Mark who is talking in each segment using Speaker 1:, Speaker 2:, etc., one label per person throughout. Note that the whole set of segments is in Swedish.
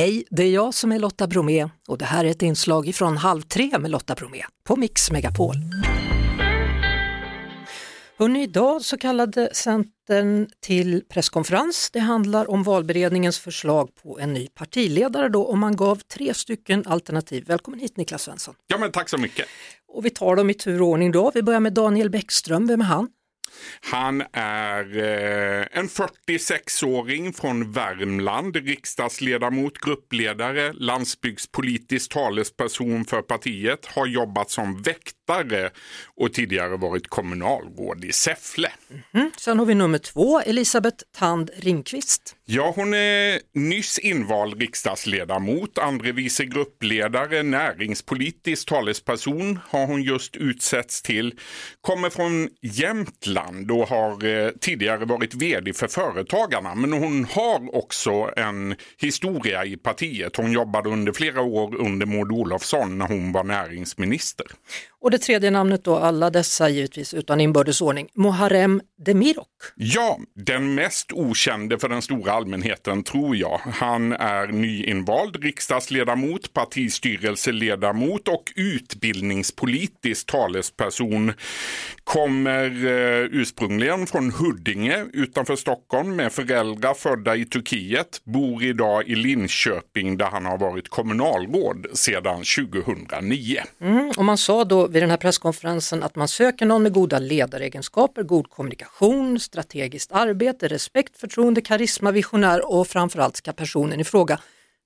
Speaker 1: Hej, det är jag som är Lotta Bromé och det här är ett inslag ifrån Halv tre med Lotta Bromé på Mix Megapol. Hörrni, idag så kallade Centern till presskonferens. Det handlar om valberedningens förslag på en ny partiledare då och man gav tre stycken alternativ. Välkommen hit Niklas Svensson.
Speaker 2: Ja men tack så mycket.
Speaker 1: Och vi tar dem i tur och ordning då. Vi börjar med Daniel Bäckström, vem är han?
Speaker 2: Han är eh, en 46-åring från Värmland, riksdagsledamot, gruppledare, landsbygdspolitisk talesperson för partiet, har jobbat som väktare och tidigare varit kommunalråd i Säffle.
Speaker 1: Mm. Sen har vi nummer två, Elisabeth Tand Ringqvist.
Speaker 2: Ja, hon är nyss invald riksdagsledamot, andre vice gruppledare, näringspolitisk talesperson har hon just utsetts till. Kommer från Jämtland och har eh, tidigare varit vd för Företagarna. Men hon har också en historia i partiet. Hon jobbade under flera år under Maud Olofsson när hon var näringsminister.
Speaker 1: Och det tredje namnet då, alla dessa givetvis utan inbördesordning, Muharrem Demirok.
Speaker 2: Ja, den mest okände för den stora allmänheten tror jag. Han är nyinvald riksdagsledamot, partistyrelseledamot och utbildningspolitisk talesperson. Kommer eh, ursprungligen från Huddinge utanför Stockholm med föräldrar födda i Turkiet. Bor idag i Linköping där han har varit kommunalråd sedan 2009.
Speaker 1: Mm, och man sa då vid den här presskonferensen att man söker någon med goda ledaregenskaper, god kommunikation, strategiskt arbete, respekt, förtroende, karisma, visionär och framförallt ska personen i fråga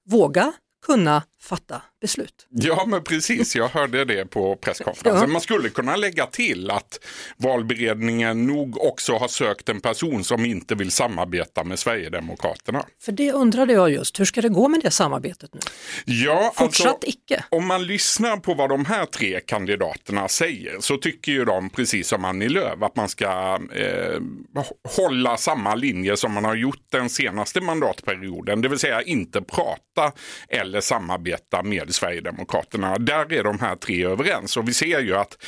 Speaker 1: våga kunna fatta beslut.
Speaker 2: Ja men precis, jag hörde det på presskonferensen. Man skulle kunna lägga till att valberedningen nog också har sökt en person som inte vill samarbeta med Sverigedemokraterna.
Speaker 1: För det undrade jag just, hur ska det gå med det samarbetet nu?
Speaker 2: Ja,
Speaker 1: Fortsatt alltså, icke.
Speaker 2: Om man lyssnar på vad de här tre kandidaterna säger så tycker ju de, precis som Annie Lööf, att man ska eh, hålla samma linje som man har gjort den senaste mandatperioden. Det vill säga inte prata eller samarbeta med Sverigedemokraterna. Där är de här tre överens och vi ser ju att,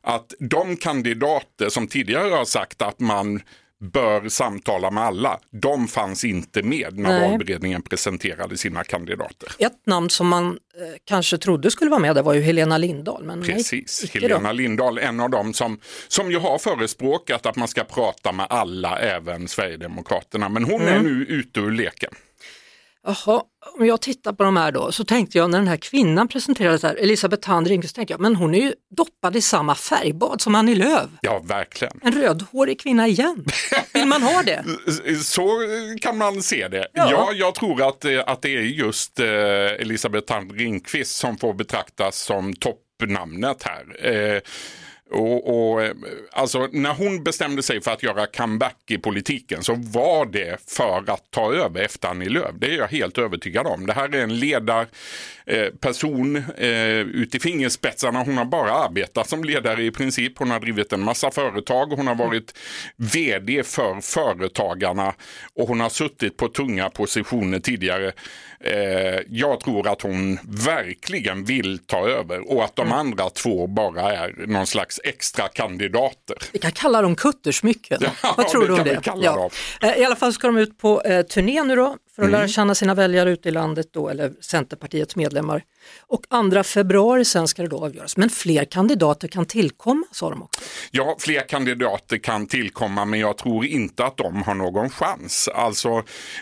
Speaker 2: att de kandidater som tidigare har sagt att man bör samtala med alla. De fanns inte med när Nej. valberedningen presenterade sina kandidater.
Speaker 1: Ett namn som man eh, kanske trodde skulle vara med det var ju Helena Lindahl. Men
Speaker 2: Precis, nej, Helena då. Lindahl, en av dem som, som ju har förespråkat att man ska prata med alla, även Sverigedemokraterna. Men hon mm. är nu ute ur leken.
Speaker 1: Jaha, om jag tittar på de här då så tänkte jag när den här kvinnan presenterades här, Elisabeth Thand Ringqvist, tänkte jag, men hon är ju doppad i samma färgbad som Annie Lööf.
Speaker 2: Ja, verkligen.
Speaker 1: En rödhårig kvinna igen. Vill man ha det?
Speaker 2: Så kan man se det. Ja, ja jag tror att, eh, att det är just eh, Elisabeth Thand Ringqvist som får betraktas som toppnamnet här. Eh, och, och, alltså, när hon bestämde sig för att göra comeback i politiken så var det för att ta över efter Annie Lööf. Det är jag helt övertygad om. Det här är en ledarperson eh, eh, ut i fingerspetsarna. Hon har bara arbetat som ledare i princip. Hon har drivit en massa företag. Hon har varit vd för Företagarna och hon har suttit på tunga positioner tidigare. Eh, jag tror att hon verkligen vill ta över och att de mm. andra två bara är någon slags extra kandidater.
Speaker 1: Vi kan kalla dem kuttersmycken. Ja, Vad tror du om det? Ja. Eh, I alla fall ska de ut på eh, turné nu då för att mm. lära känna sina väljare ute i landet då, eller Centerpartiets medlemmar. Och 2 februari sen ska det då avgöras. Men fler kandidater kan tillkomma sa de också.
Speaker 2: Ja, fler kandidater kan tillkomma men jag tror inte att de har någon chans. Alltså,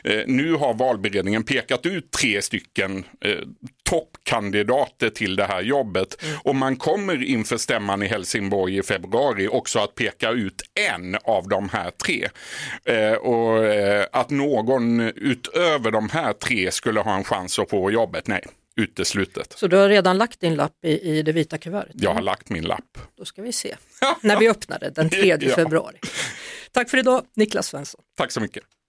Speaker 2: eh, nu har valberedningen pekat ut tre stycken eh, toppkandidater till det här jobbet. Mm. Och man kommer inför stämman i Helsingborg i februari också att peka ut en av de här tre. Eh, och eh, att någon utöver de här tre skulle ha en chans att få jobbet, nej uteslutet.
Speaker 1: Så du har redan lagt din lapp i, i det vita kuvertet?
Speaker 2: Jag har lagt min lapp.
Speaker 1: Då ska vi se när vi öppnar det den 3 ja. februari. Tack för idag Niklas Svensson.
Speaker 2: Tack så mycket.